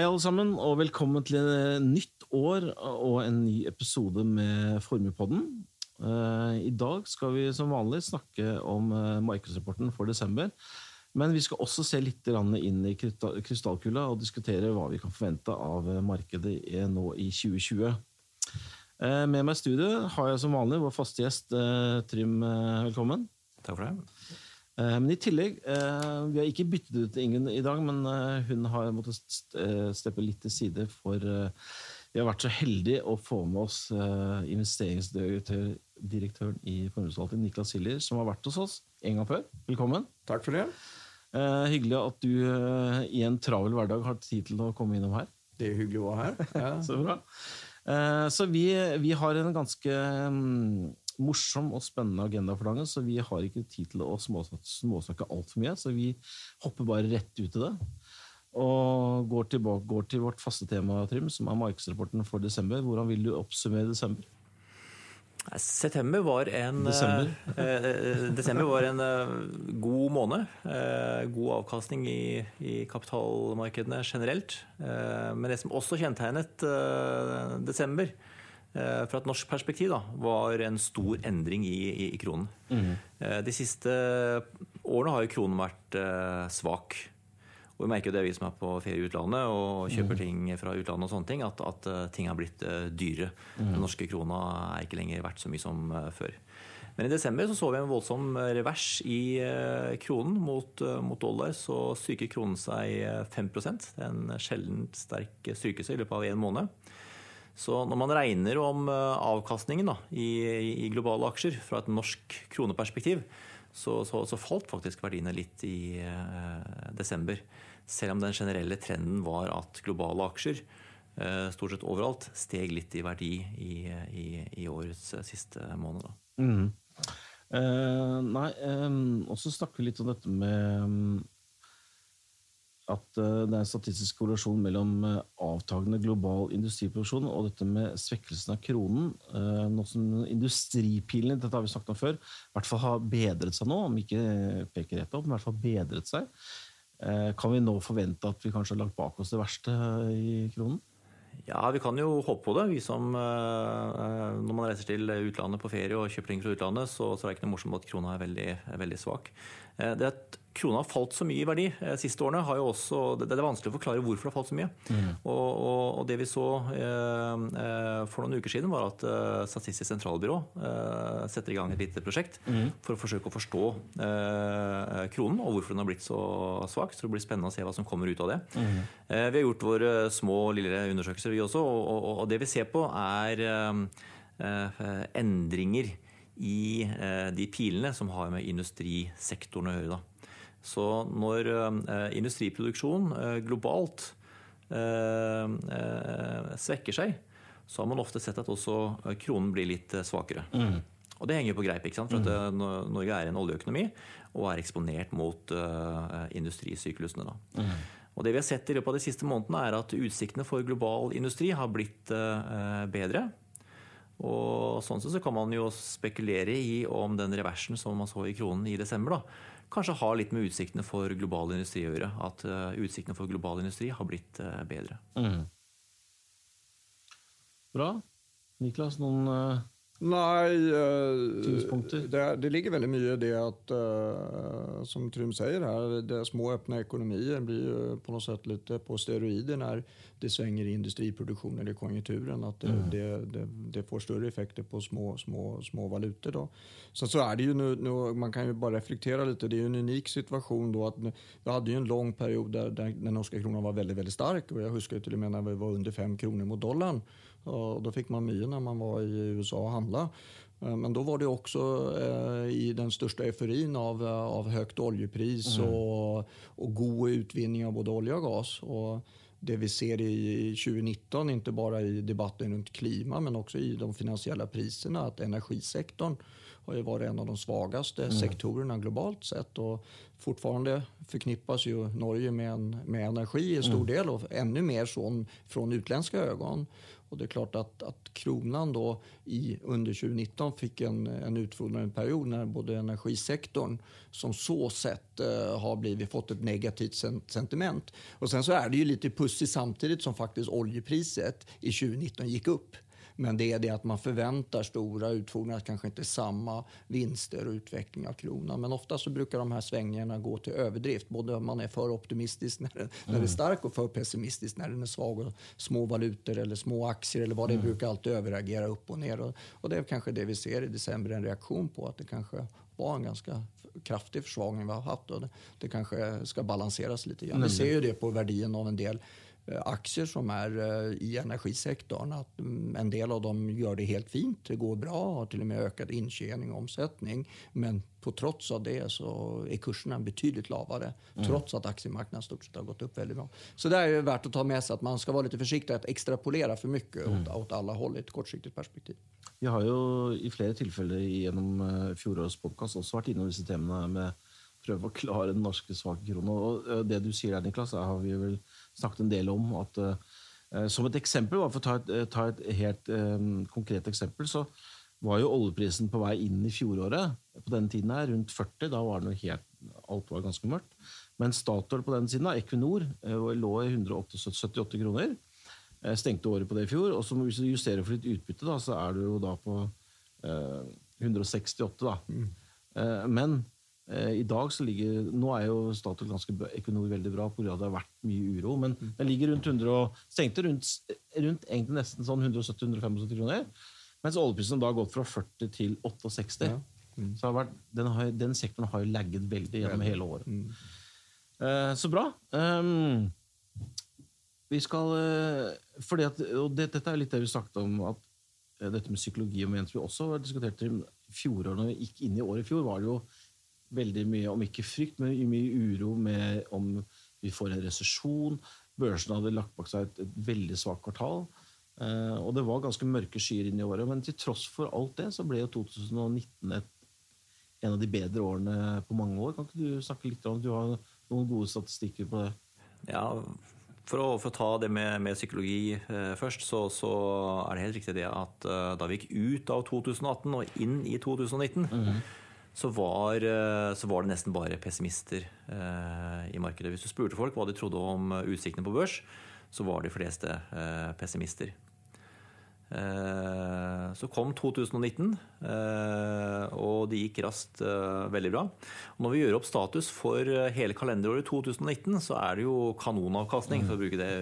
Hei, alle sammen, og velkommen til et nytt år og en ny episode med Formuepodden. Eh, I dag skal vi som vanlig snakke om eh, markedsrapporten for desember. Men vi skal også se litt inn i krystallkula og diskutere hva vi kan forvente av markedet nå i 2020. Eh, med meg i studio har jeg som vanlig vår faste gjest Trym. Velkommen. Takk for det. Eh, men i tillegg, eh, Vi har ikke byttet ut Ingen i dag, men eh, hun har måttet steppe litt til side for vi har vært så heldige å få med oss investeringsdirektøren i Formuesforvaltningen, Niklas Hiller, som har vært hos oss en gang før. Velkommen. Takk for det. Hyggelig at du i en travel hverdag har tid til å komme innom her. Det er hyggelig å være her. Ja. så bra. Så vi, vi har en ganske mm, morsom og spennende agenda for dagen, så vi har ikke tid til å småsnakke, småsnakke altfor mye. Så vi hopper bare rett ut i det. Og går, tilbake, går til vårt faste tema, Trym, som er markedsrapporten for desember. Hvordan vil du oppsummere desember? September var en, desember. Eh, eh, desember var en eh, god måned. Eh, god avkastning i, i, kapitalmarkedene generelt. Eh, men det som også kjennetegnet eh, desember, Eh, fra et norsk perspektiv da, var en stor endring i, i, i kronen. Mm. De siste årene har jo kronen vært eh, svak. Og vi merker jo det, vi som er på ferie i utlandet og kjøper mm. ting fra utlandet, og sånne ting, at, at ting har blitt dyre. Mm. Den norske krona er ikke lenger verdt så mye som før. Men i desember så, så vi en voldsom revers i kronen mot, mot dollar. Så styrket kronen seg 5 Det er en sjeldent sterk styrkelse i løpet av en måned. Så når man regner om eh, avkastningen da, i, i, globale aksjer fra et norsk kroneperspektiv, så, så, så falt faktisk verdiene litt i eh, desember. Selv om den generelle trenden var at globale aksjer eh, stort sett overalt steg litt i verdi i, i, i årets eh, siste måned. Mm. Eh, nei, eh, også snakke litt om dette med at eh, det er en statistisk korrelasjon mellom eh, avtagende global industriproduksjon og dette med svekkelsen av kronen. noe nå som industripilene dette har vi snakket om før, i hvert fall har bedret seg nå, om ikke peker rett opp, men i hvert fall bedret seg. Kan vi nå forvente at vi kanskje har lagt bak oss det verste i kronen? Ja, Vi kan jo håpe på det. Vi som, Når man reiser til utlandet på ferie og kjøper ting fra utlandet, så, så er det ikke noe morsomt at krona er veldig, veldig svak. Det er et krona har falt så mye i verdi eh, siste årene, har jo også, det er vanskelig å forklare hvorfor det har falt så mye. Mm. Og, og, og, Det vi så eh, eh, for noen uker siden, var at eh, Statistisk sentralbyrå eh, setter i gang et lite prosjekt mm. for å forsøke å forstå eh, kronen og hvorfor den har blitt så svak. Så det blir spennende å se hva som kommer ut av det. Mm. vi har gjort våre små lille undersøkelser, vi også, og, og det vi ser på, er endringer i de pilene som har med industrisektoren å gjøre. da. Så når eh, industriproduksjon eh, globalt eh, svekker seg, så har man ofte sett at også kronen blir litt svakere. Mm. Og det henger på greip, ikke sant? for at mm. Norge er en oljeøkonomi og er eksponert mot industrisyklusene. Da. Mm. Og det vi har sett i løpet av de siste månedene, er at utsiktene for global industri har blitt bedre. Og sånn sett så kan man jo spekulere i om den reversen som man så i kronen i desember, da, kanskje har litt med utsiktene for global industri å gjøre. At uh, utsiktene for global industri har blitt uh, bedre. Mm. Bra. Niklas, noen uh, Nei, det, det, ligger veldig mye i det at, som Trym sier her, det små åpne økonomier blir på noe sett litt på steroider når det svinger i industriproduksjonen eller konjunkturen. At det, mm. det, det, det, får større effekter på små, små, små valutor. Da. Så, så er det jo nu, nu, Man kan jo bare reflektere litt. Det er jo en unik situasjon. At vi hadde jo en lang periode der, der den norske kronen var veldig veldig sterk. og Jeg husker til og med når vi var under fem kroner mot dollaren. Og da fikk man mye når man var i USA og handla. Eh, men da var det også eh, i den største euforien av, av høyt oljepris mm. og, og, god utvinning av både olje og gass. Og det vi ser i 2019, ikke bare i debatten rundt klima, men også i de finansielle prisene, at energisektoren har ju varit en av de svagaste mm. sektorerna globalt sett. Och fortfarande förknippas ju Norge med, en, med energi i stor mm. del och ännu mer från, från utländska ögon. Och det är klart att, att kronan då i, under 2019 fick en, en utfodrande period när både energisektorn som så sett eh, har blivit, fått ett negativt sentiment. Och sen så är det ju lite pussigt samtidigt som faktiskt oljepriset i 2019 gick upp. Men det är det att man förväntar stora utfordringar, kanske inte samma vinster och utveckling av kronan. Men ofta så brukar de här svängningarna gå till överdrift. Både om man är för optimistisk när den, mm. när den är stark och för pessimistisk när den är svag. Och små valutor eller små aktier eller vad det mm. brukar alltid överreagera upp och ner. Och, och det är kanske det vi ser i december, en reaktion på att det kanske var en ganska kraftig försvagning vi har haft. Och det, det kanske ska balanseras lite grann. Mm. Vi ser ju det på värdien av en del aktier som är eh, i energisektorn. Att mm, en del av dem gör det helt fint, det går bra, har till och med ökad intjäning och omsättning. Men på trots av det så är kurserna betydligt lavere, Mm. Trots at aktiemarknaden stort sett har gått opp veldig bra. Så det er verdt å ta med seg at man skal være litt försiktig att extrapolera för mycket mm. åt, åt alla håll i ett kortsiktigt perspektiv. Vi har jo i flere tilfeller gjennom fjorårets podkast podcast vært innom dessa temana med prøve å klare den norske svake krona. Og det du sier der, Niklas, har vi vel snakket en del om. at uh, Som et eksempel, for å ta et, eh, ta et helt um, konkret eksempel, så var jo oljeprisen på vei inn i fjoråret på denne tiden her, rundt 40. Da var det noe helt, alt var ganske mørkt. Men Statoil på den siden, da, Equinor, lå i 178 kroner. Stengte året på det i fjor. Og så hvis du justerer for litt utbytte, da, så er du jo da på 168. da. Mm. men Eh, I dag så ligger, Nå er jo Statoil ganske økonomi veldig bra pga. det har vært mye uro, men mm. den ligger rundt 100, stengte rundt, rundt egentlig nesten sånn 170-175 kroner. Mens oljeprisen da har gått fra 40 til 68. Ja. Mm. Så vært, den, har, den, sektoren har jo lagget veldig gjennom hele året. Mm. Eh, så bra. Um, vi skal uh, fordi at, og det, Dette er litt det vi snakket om, at uh, dette med psykologi og ment vi også diskutert i fjoråret, når vi gikk inn i året i fjor, var det jo veldig mye, om ikke frykt, men mye uro med om vi får en resesjon. Børsen hadde lagt bak seg et, et veldig svakt kvartal. Eh, og det var ganske mørke skyer inn i året. Men til tross for alt det, så ble jo 2019 et, en av de bedre årene på mange år. Kan ikke du snakke litt om Du har noen gode statistikker på det? Ja, for å, for å ta det med, med psykologi eh, først, så, så, er det helt riktig det at eh, da vi gikk ut av 2018 og inn i 2019 mm -hmm så var, eh, så var, det nesten bare pessimister eh, i markedet. Hvis du spurte folk hva de trodde om eh, utsiktene på børs, så var de fleste pessimister. Så kom 2019, og det gikk raskt veldig bra. Når vi gjør opp status for hele kalenderåret 2019, så er det jo kanonavkastning, for å bruke det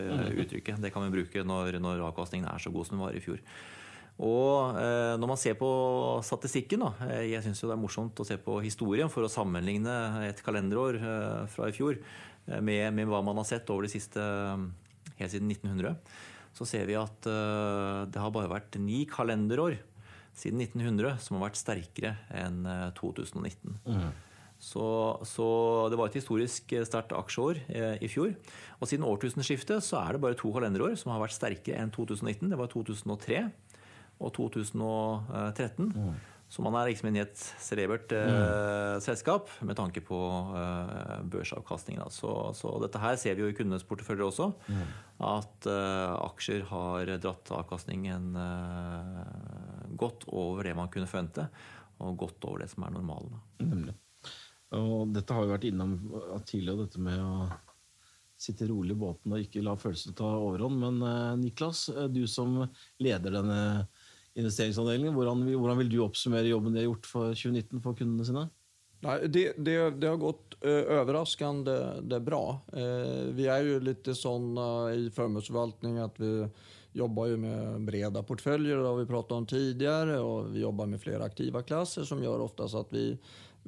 uttrykket. Det kan vi bruke når, når avkastningen er så god som den var i fjor. Og eh, når man ser på statistikken, da, eh, jeg syns det er morsomt å se på historien for å sammenligne et kalenderår eh, fra i fjor med, med, hva man har sett over de siste helt siden 1900, så ser vi at det har bare vært ni kalenderår siden 1900 som har vært sterkere enn 2019. Mm. Så, så, det var et historisk sterkt aksjeår i fjor. Og siden årtusenskiftet så er det bare to kalenderår som har vært sterkere enn 2019. Det var 2003 og 2013. Mm. Så man er liksom inne i et celebert eh, mm. selskap med tanke på eh, børsavkastning. Så, så, dette her ser vi jo i kundenes porteføljer også. Mm. At eh, aksjer har dratt avkastningen eh, godt over det man kunne forvente. Og godt over det som er normalen. Nemlig. Og dette har vi vært innom tidligere, dette med å sitte rolig i båten og ikke la følelsene ta overhånd. Men eh, Niklas, eh, du som leder denne investeringsavdelingen. Hvordan, hvordan, vil du oppsummere jobben de har gjort for 2019 for kundene sine? Nei, det, det, det, har gått uh, overraskende det bra. Uh, vi er jo litt sånn uh, i formuesforvaltning at vi jobber jo med breda portføljer, det har vi pratet om tidligere, og vi jobber med flere aktiva klasser som gjør oftest at vi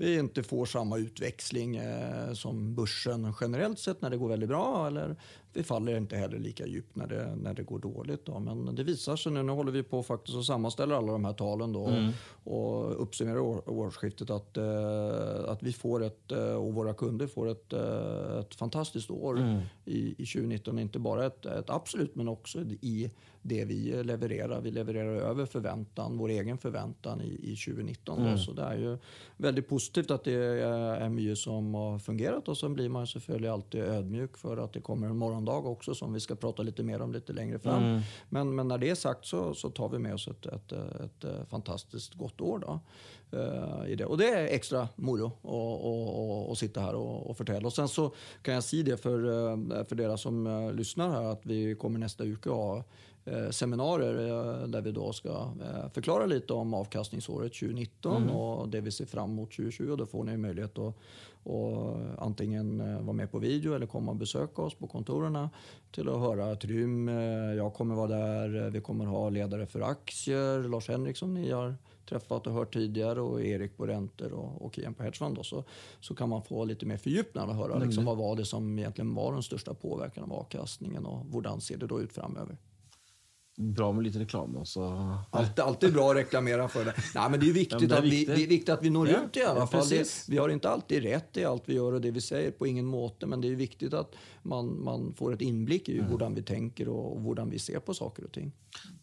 vi inte får samma utväxling eh, som börsen generellt sett när det går väldigt bra eller vi faller inte heller lika djupt när det, när det går dåligt. Då. Men det visar sig nu, nu håller vi på faktiskt och sammanställer alla de här talen då, mm. och uppsummerar år, årsskiftet att, eh, att vi får ett, eh, och våra kunder får ett, eh, ett fantastiskt år mm. i, i 2019. Inte bara ett, ett absolut men också i det vi levererar. Vi levererar över förväntan, vår egen förväntan i, i 2019. Mm. Så det er jo veldig positivt at det er mye som har fungerat och sen blir man selvfølgelig alltid ödmjuk for at det kommer en morgondag også, som vi skal prate litt mer om litt längre fram. Mm. Men, men når det er sagt så, så tar vi med oss et, et, et, ett fantastiskt gott år. da, uh, i det. Och det är extra moro å sitte her og, og fortelle. Och sen så kan jeg si det for, for dere som lyssnar här att vi kommer nästa uke ha Eh, seminarier der vi da skal forklare litt om avkastningsåret 2019 mm. og det vi ser fram mot 2020. Da får ni til å, å antingen være med på video eller komme og besøke oss på kontorene. Til å høre höra Trym. jeg kommer være der, Vi kommer ha ledere for aktier. Lars Henrik som ni har truffet og hørt tidligere, og Erik på renter og, og Kian på hedgefond. Så, så kan man få litt mer fordypning og høre mm. liksom, hva var det som egentlig var den største påvirkningen av avkastningen og hvordan ser det da ut framöver bra med litt reklam. også. Alltid, alltid bra å reklamere for det. Nei, men det er viktig, ja, det er viktig. At, vi, det er viktig at vi når ja, ut i alle fall. Det, vi har ikke alltid rett i alt vi gjør og det vi sier, på ingen måte. Men det er viktig at man, man får et innblikk i mm. hur vi tenker og, og hvordan vi ser på saker og ting.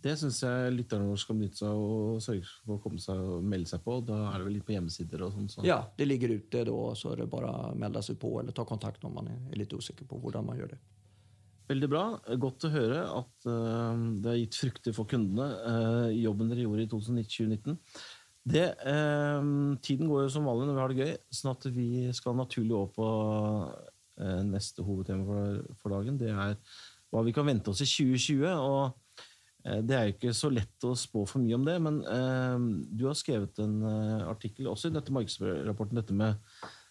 Det syns jeg lytterne skal benytte seg og sørge for å komme seg og melde seg på. Da er det vel litt på hjemmesider og sånn? Så. Ja, det ligger ute da, så er det bare å melde seg på eller ta kontakt om man er litt usikker på hvordan man gjør det. Veldig bra. Godt å høre at uh, det har gitt frukter for kundene, uh, jobben dere gjorde i 2019. Det, uh, tiden går jo som vanlig når vi har det gøy, sånn at vi skal naturlig over på neste hovedtema for, for, dagen. Det er hva vi kan vente oss i 2020. og det er jo ikke så lett å spå for mye om det, men du har skrevet en artikkel også i dette markedsrapporten, dette med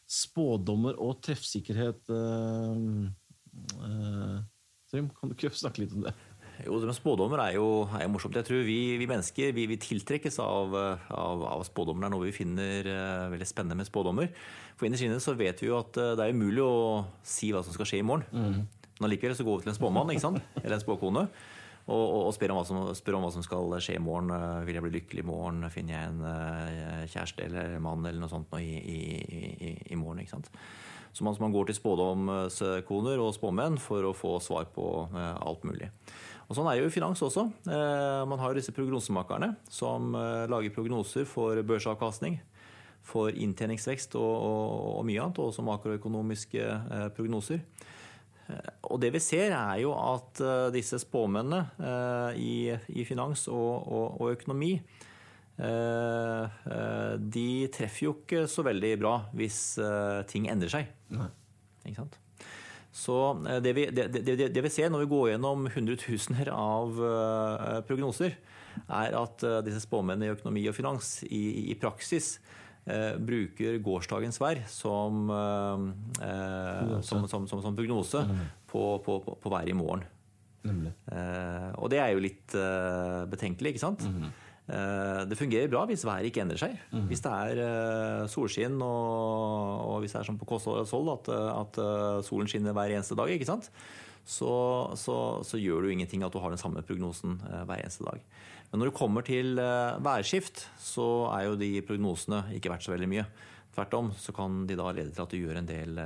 spådommer og treffsikkerhet. Trym, kan du ikke snakke litt om det? Jo, det med Spådommer er jo, er jo morsomt. Jeg tror Vi, vi mennesker vi, vi tiltrekkes av, av, av, spådommer. Det er noe vi finner uh, veldig spennende med spådommer. For innerst inne så vet vi jo at uh, det er umulig å si hva som skal skje i morgen. Mm. Men allikevel så går vi til en spåmann ikke sant? eller en spåkone og, og, og spør, om som, spør, om hva som, skal skje i morgen. Uh, vil jeg bli lykkelig i morgen? Finner jeg en kjæreste eller mann eller noe sånt i, i, i, i morgen? ikke sant? Så man, man går til spådomskoner og spåmenn for å få svar på eh, alt mulig. Og Sånn er jo finans også. Eh, man har jo disse prognosemakerne som eh, lager prognoser for børsavkastning, for inntjeningsvekst og, og, og mye annet, og også makroøkonomiske prognoser. Og det vi ser, er jo at disse spåmennene i, finans og, økonomi de treffer jo ikke så veldig bra hvis eh, ting endrer seg. Nei. Ikke sant? Så det vi, det, det, det vi, ser når vi går gjennom hundretusener av prognoser, er at disse spåmennene i økonomi og finans i, i praksis eh, bruker gårsdagens vær som, eh, som, som, som prognose på, på, på, på været i morgen. Eh, og det er jo litt betenkelig, ikke sant? Mm. Eh, det fungerer bra hvis været ikke endrer seg. Mm. Hvis det er eh, solskinn og, og, hvis det er som på Kåss og at, at, eh, solen skinner hver eneste dag, ikke sant? Så, så, så, gjør det jo ingenting at du har den samme prognosen hver eneste dag. Men når det kommer til værskift, så er jo de prognosene ikke verdt så veldig mye. Tvert om så kan de da lede til at du gjør en del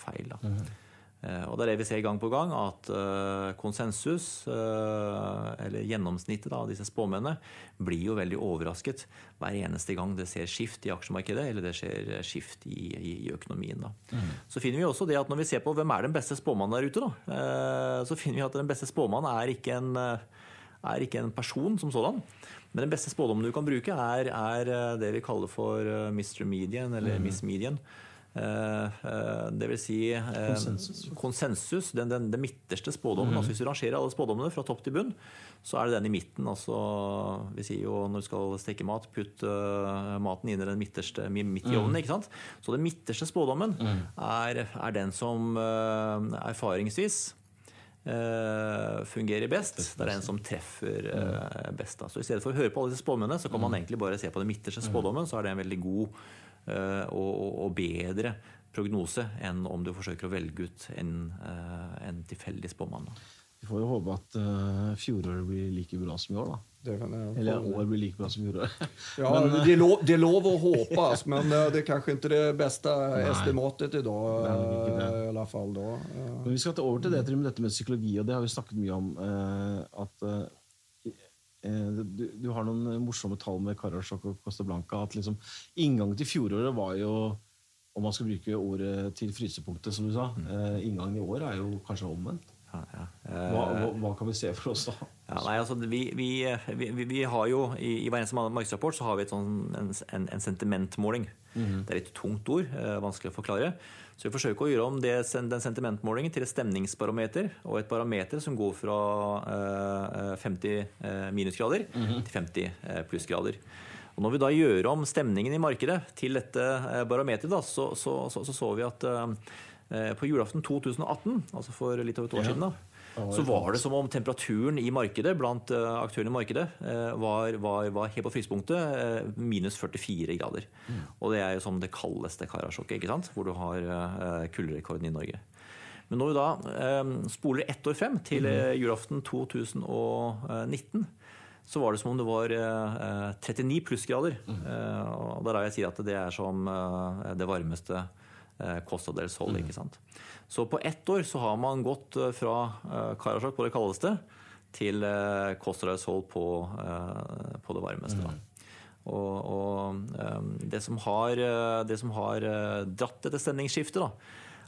feil. Da. Mm. Eh, og det er det vi ser gang på gang, at eh, konsensus, eh, eller gjennomsnittet av disse spåmennene, blir jo veldig overrasket hver eneste gang det ser skift i aksjemarkedet eller det skjer skift i, i, i økonomien. Mm. Så finner vi også det at når vi ser på hvem er den beste spåmannen der ute, da, så finner vi at den beste spåmannen er ikke en, er ikke en person som sådan. Men den beste spådommen du kan bruke, er, er det vi kaller for Mr. Median eller mm. Miss Median. Eh, eh, det vil si eh, konsensus. konsensus den, den, den, midterste spådommen. Mm. altså Hvis du rangerer alle spådommene fra topp til bunn, så er det den i midten. altså Vi sier jo når du skal steke mat, putt maten inn i den midterste midt i ovnen. Mm. ikke sant? Så den midterste spådommen mm. er, er, den som erfaringsvis fungerer best. Det er den som treffer best. Da. Så I stedet for å høre på alle disse spådommene, så kan man mm. egentlig bare se på den midterste spådommen, så er det en veldig god og, og, bedre prognose enn om du forsøker å velge ut en, en tilfeldig spåmann. Vi får jo håpe at uh, fjoråret blir like bra som i år, da. Eller år blir like bra som fjoråret. ja, men, det, er lov, det er lov å håpe, men det er kanskje ikke det beste estimatet i dag. I alle fall da. Men vi skal ta over til det, dette med psykologi, og det har vi snakket mye om. Uh, at uh, du, du, har noen morsomme tall med Karasjok og Costa Blanca. at liksom, Inngangen til fjoråret var jo om man skal bruke ordet til frysepunktet, som du sa. Mm. inngangen i år er jo kanskje omvendt. Ja, ja. Hva, hva, hva, kan vi se for oss da? Ja, nei, altså, vi, vi, vi, vi, har jo I, i hver eneste markedsrapport så har vi sånn, en, en, en, sentimentmåling. Mm. Det er et tungt ord, eh, vanskelig å forklare. Så vi forsøker å gjøre om det, den sentimentmålingen til et stemningsbarometer og et barometer som går fra eh, 50 eh, minusgrader mm. til 50 eh, plussgrader. Og når vi da gjør om stemningen i markedet til dette eh, barometeret, så, så, så, så, så vi at Eh, på julaften 2018, altså for litt over et år ja. siden, da, så var det som om temperaturen i markedet blant eh, aktørene i markedet eh, var, var, var helt på frysepunktet. Minus 44 grader. Mm. Og det er jo som det kaldeste Karasjokket, ikke sant? hvor du har kulderekorden i Norge. Men når vi da spoler ett år frem, til mm. julaften 2019, så var det som om det var 39 plussgrader. Mm. Og det er da jeg sier at det er som det varmeste Eh, Costa del Sol. Mm. ikke sant? Så på ett år så har man gått eh, fra eh, Karasjok på det kaldeste til Sol på, på det varmeste. Mm. Og, og det, som har, det, som har, dratt dette stemningsskiftet, da,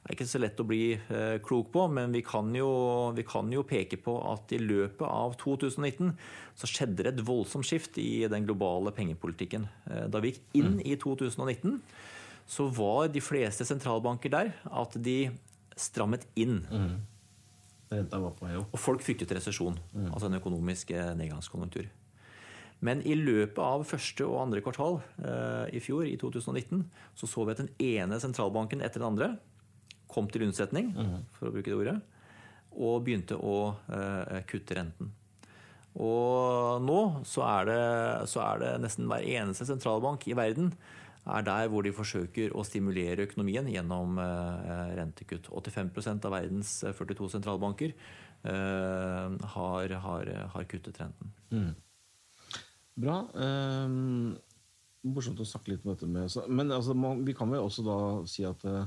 er ikke så lett å bli klok på, men vi kan, jo, vi kan, jo, peke på at i løpet av 2019 så skjedde det et voldsomt skift i den globale pengepolitikken. Da vi gikk inn mm. i 2019 så var de fleste sentralbanker der at de strammet inn. Mm. Og folk fryktet resesjon, mm. altså en økonomisk eh, nedgangskonjunktur. Men i løpet av første og andre kvartal eh, i fjor, i 2019, så så vi at den ene sentralbanken etter den andre kom til unnsetning, mm. for å bruke det ordet, og begynte å eh, kutte renten. Og nå så er, det, så er det nesten hver eneste sentralbank i verden er der hvor de forsøker å stimulere økonomien gjennom eh, rentekutt. 85% av verdens 42 eh, sentralbanker eh, har, har, har kuttet renten. Mm. Bra. Um, morsomt å snakke litt om dette med Men altså, man, vi kan vel også da si at uh,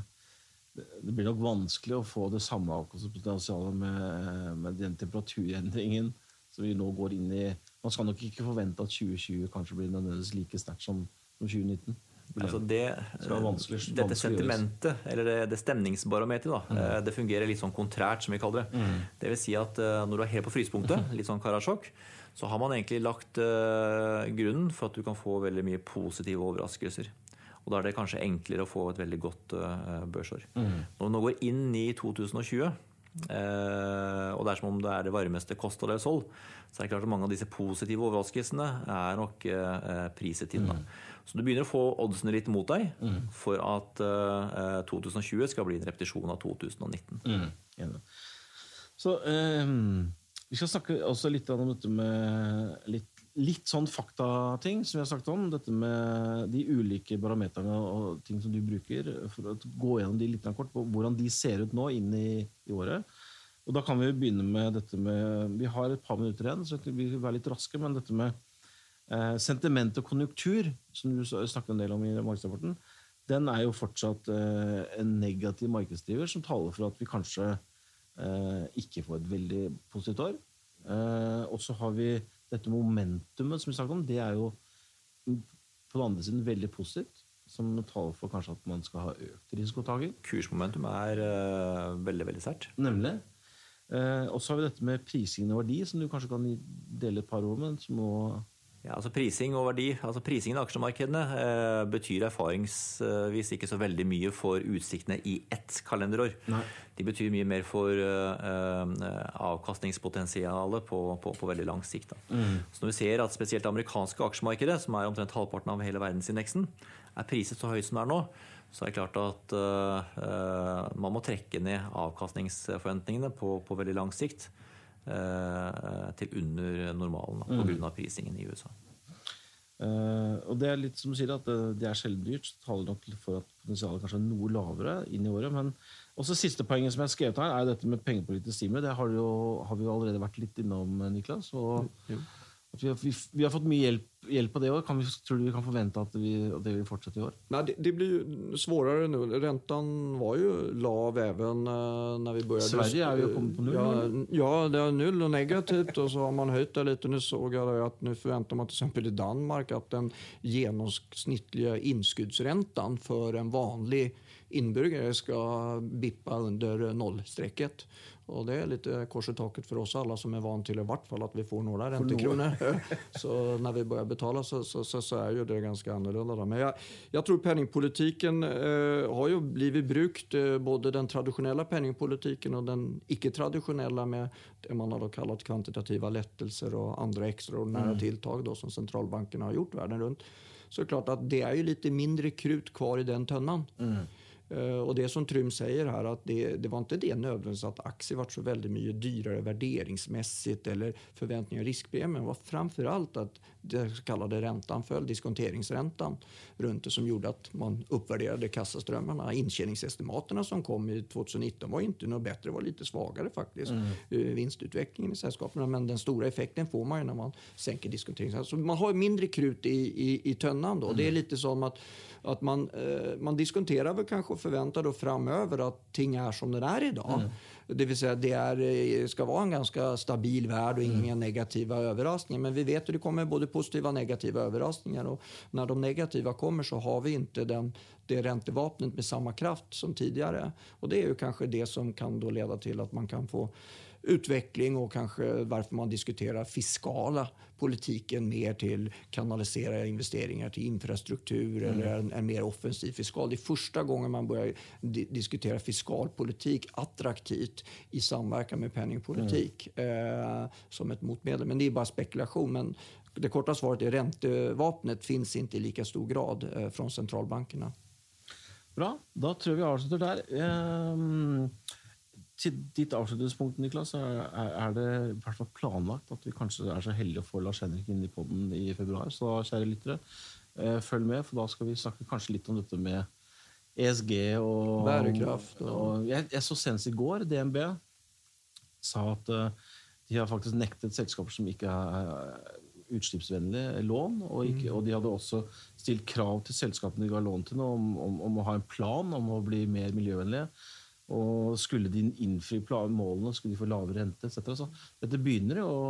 det blir nok vanskelig å få det samme avkastningspotensialet med, med den temperaturendringen som vi nå går inn i. Man skal nok ikke forvente at 2020 kanskje blir nødvendigvis like sterkt som 2019. Altså det, vanskelig, dette sentimentet, eller det, det stemningsbarometeret, mm. Eh, det fungerer litt sånn kontrært, som vi kaller det. Mm. Det vil si at eh, når du er helt på frysepunktet, litt sånn Karasjok, så har man egentlig lagt uh, grunnen for at du kan få veldig mye positive overraskelser. Og da er det kanskje enklere å få et veldig godt uh, børsår. Mm. Når vi nå går inn i 2020, uh, og det er som om det er det varmeste Costa del Sol, så er det klart at mange av disse positive overraskelsene er nok uh, priset inn. Mm. Så du begynner å få oddsene litt mot deg mm. for at uh, eh, 2020 skal bli en repetisjon av 2019. Mm. Så um, Vi skal snakke også litt om dette med litt, litt sånn faktating som vi har sagt om. Dette med de ulike barometerne og ting som du bruker. For å gå gjennom de litt kort, på hvordan de ser ut nå inn i, i året. Og Da kan vi begynne med dette med Vi har et par minutter igjen, så vi vil være litt raske. Men dette med Eh, sentiment og konjunktur, som du snakket en del om i markedsrapporten, den er jo fortsatt eh, en negativ markedsdriver som taler for at vi kanskje eh, ikke får et veldig positivt år. Eh, og så har vi dette momentumet som vi snakket om. Det er jo på den andre siden veldig positivt. Som taler for kanskje at man skal ha økt risikotaking. Kursmomentum er veldig veldig sterkt. Nemlig. Eh, og så har vi dette med prising og verdi, som du kanskje kan dele et par ord med. som må ja, altså Prising og verdi, altså Prisingen i aksjemarkedene eh, betyr erfaringsvis ikke så veldig mye for utsiktene i ett kalenderår. Nei. De betyr mye mer for eh, eh avkastningspotensialet på, på, på, veldig lang sikt. Mm. Så når vi ser at spesielt det amerikanske aksjemarkedet, som er omtrent halvparten av hele verdensindeksen, er priset så høyt som det er nå, så er det klart at eh, man må trekke ned avkastningsforventningene på, på veldig lang sikt. Eh, til under normalen pga. Mm. prisingen i USA. Uh, og det er litt som du sier, at det, det er sjelden dyrt. Så taler nok for at potensialet kanskje er noe lavere inn i året. Men også siste poenget som jeg har skrevet her, er dette med pengepolitisk stimuli. Det har, jo, har, vi jo allerede vært litt innom, Niklas. Og, ja. Vi har, vi, vi, har, fått mye hjelp, hjelp av det i år. Kan vi, tror du vi kan forvente at, vi, at det vil fortsette i år? Nei, det, det blir svårare nå. Renten var jo lav även uh, när vi började. Sverige er jo kommet på null. Ja, ja, det er null og negativt og så har man høyt det litt. Nå så jeg at nå forventer man exempel i Danmark at den gjennomsnittlige innskuddsrenten for en vanlig innbyggere skal bippe under nollstrecket. Och det er litt kors i taket for oss alle som er van til i hvert fall at vi får noen rentekroner. så når vi begynner å betale, så, så, så, så, er jo det ganske annerledes. Men jeg, jeg tror pengepolitikken eh, har jo blivit brukt, eh, både den tradisjonelle pengepolitikken og den ikke-tradisjonelle med det man har kalt kvantitativa lettelser og andre ekstraordinære mm. tiltak då, som sentralbankene har gjort verden rundt. Så klart at det er jo litt mindre krut kvar i den tønna. Mm. Eh, og det som Trym sier her, at det, det var ikke det nødvendigvis at aksjer ble så veldig mye dyrere verderingsmessig eller forventninger og riskpremien. Det var framfor alt at det kallade räntan föll, diskonteringsräntan runt det som gjorde at man uppvärderade kassaströmmarna. Intjäningsestimaterna som kom i 2019 var inte noe bättre, var lite svagere faktiskt. Mm. Eh, vinstutvecklingen i sällskapen, men den store effekten får man jo når man sänker diskonteringsräntan. Så man har mindre krut i, i, i tönnan då. Mm. Det er litt som at att man, eh, man diskonterer väl kanske og förväntar då framöver at ting er som det er i dag. Mm. Det vill säga det är, eh, ska vara en ganska stabil värld och inga mm. negativa överraskningar. Men vi vet att det kommer både positiva och negativa överraskningar. Och när de negativa kommer så har vi inte den, det räntevapnet med samma kraft som tidigare. Och det är ju kanske det som kan då leda till att man kan få utveckling och kanske varför man diskuterar fiskala politiken mer till kanalisera investeringar till infrastruktur mm. eller en, en, mer offensiv fiskal. Det är första gången man börjar di diskutera fiskalpolitik attraktivt i samverkan med penningpolitik mm. eh, som ett motmedel. Men det är bara spekulation. Men det korta svaret är räntevapnet finns inte i lika stor grad eh, från centralbankerna. Bra, da tror jeg vi avslutter der. Um til ditt avslutningspunkt, Niklas, er, er det i hvert fall planlagt at vi kanskje er så heldige å få Lars Henrik inn i poden i februar. Så kjære lyttere, eh, følg med, for da skal vi snakke kanskje litt om dette med ESG og Bærekraft. Og... og jeg, jeg, så senest i går DNB sa at uh, de har faktisk nektet selskaper som ikke er utslippsvennlige lån. Og, ikke, mm. og, de hadde også stilt krav til selskapene de ga lån til om, om, om, å ha en plan om å bli mer miljøvennlige. Og skulle de innfri målene, skulle de få lavere rente etc. Så dette begynner jo å,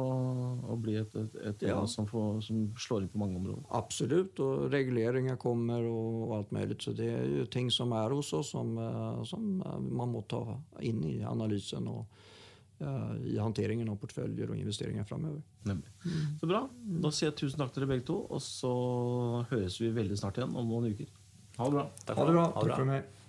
å bli et, et, et ja. som, får, som, slår inn på mange områder. Absolutt, og reguleringer kommer og, alt mulig. Så det er jo ting som er hos oss, som, eh, som eh, man må ta inn i analysen og uh, i håndteringen av porteføljer og investeringer framover. Så bra. Da sier jeg tusen takk til dere begge to, og så høres vi veldig snart igjen om noen uker. Ha det bra. Takk for, ha det bra. Takk for meg.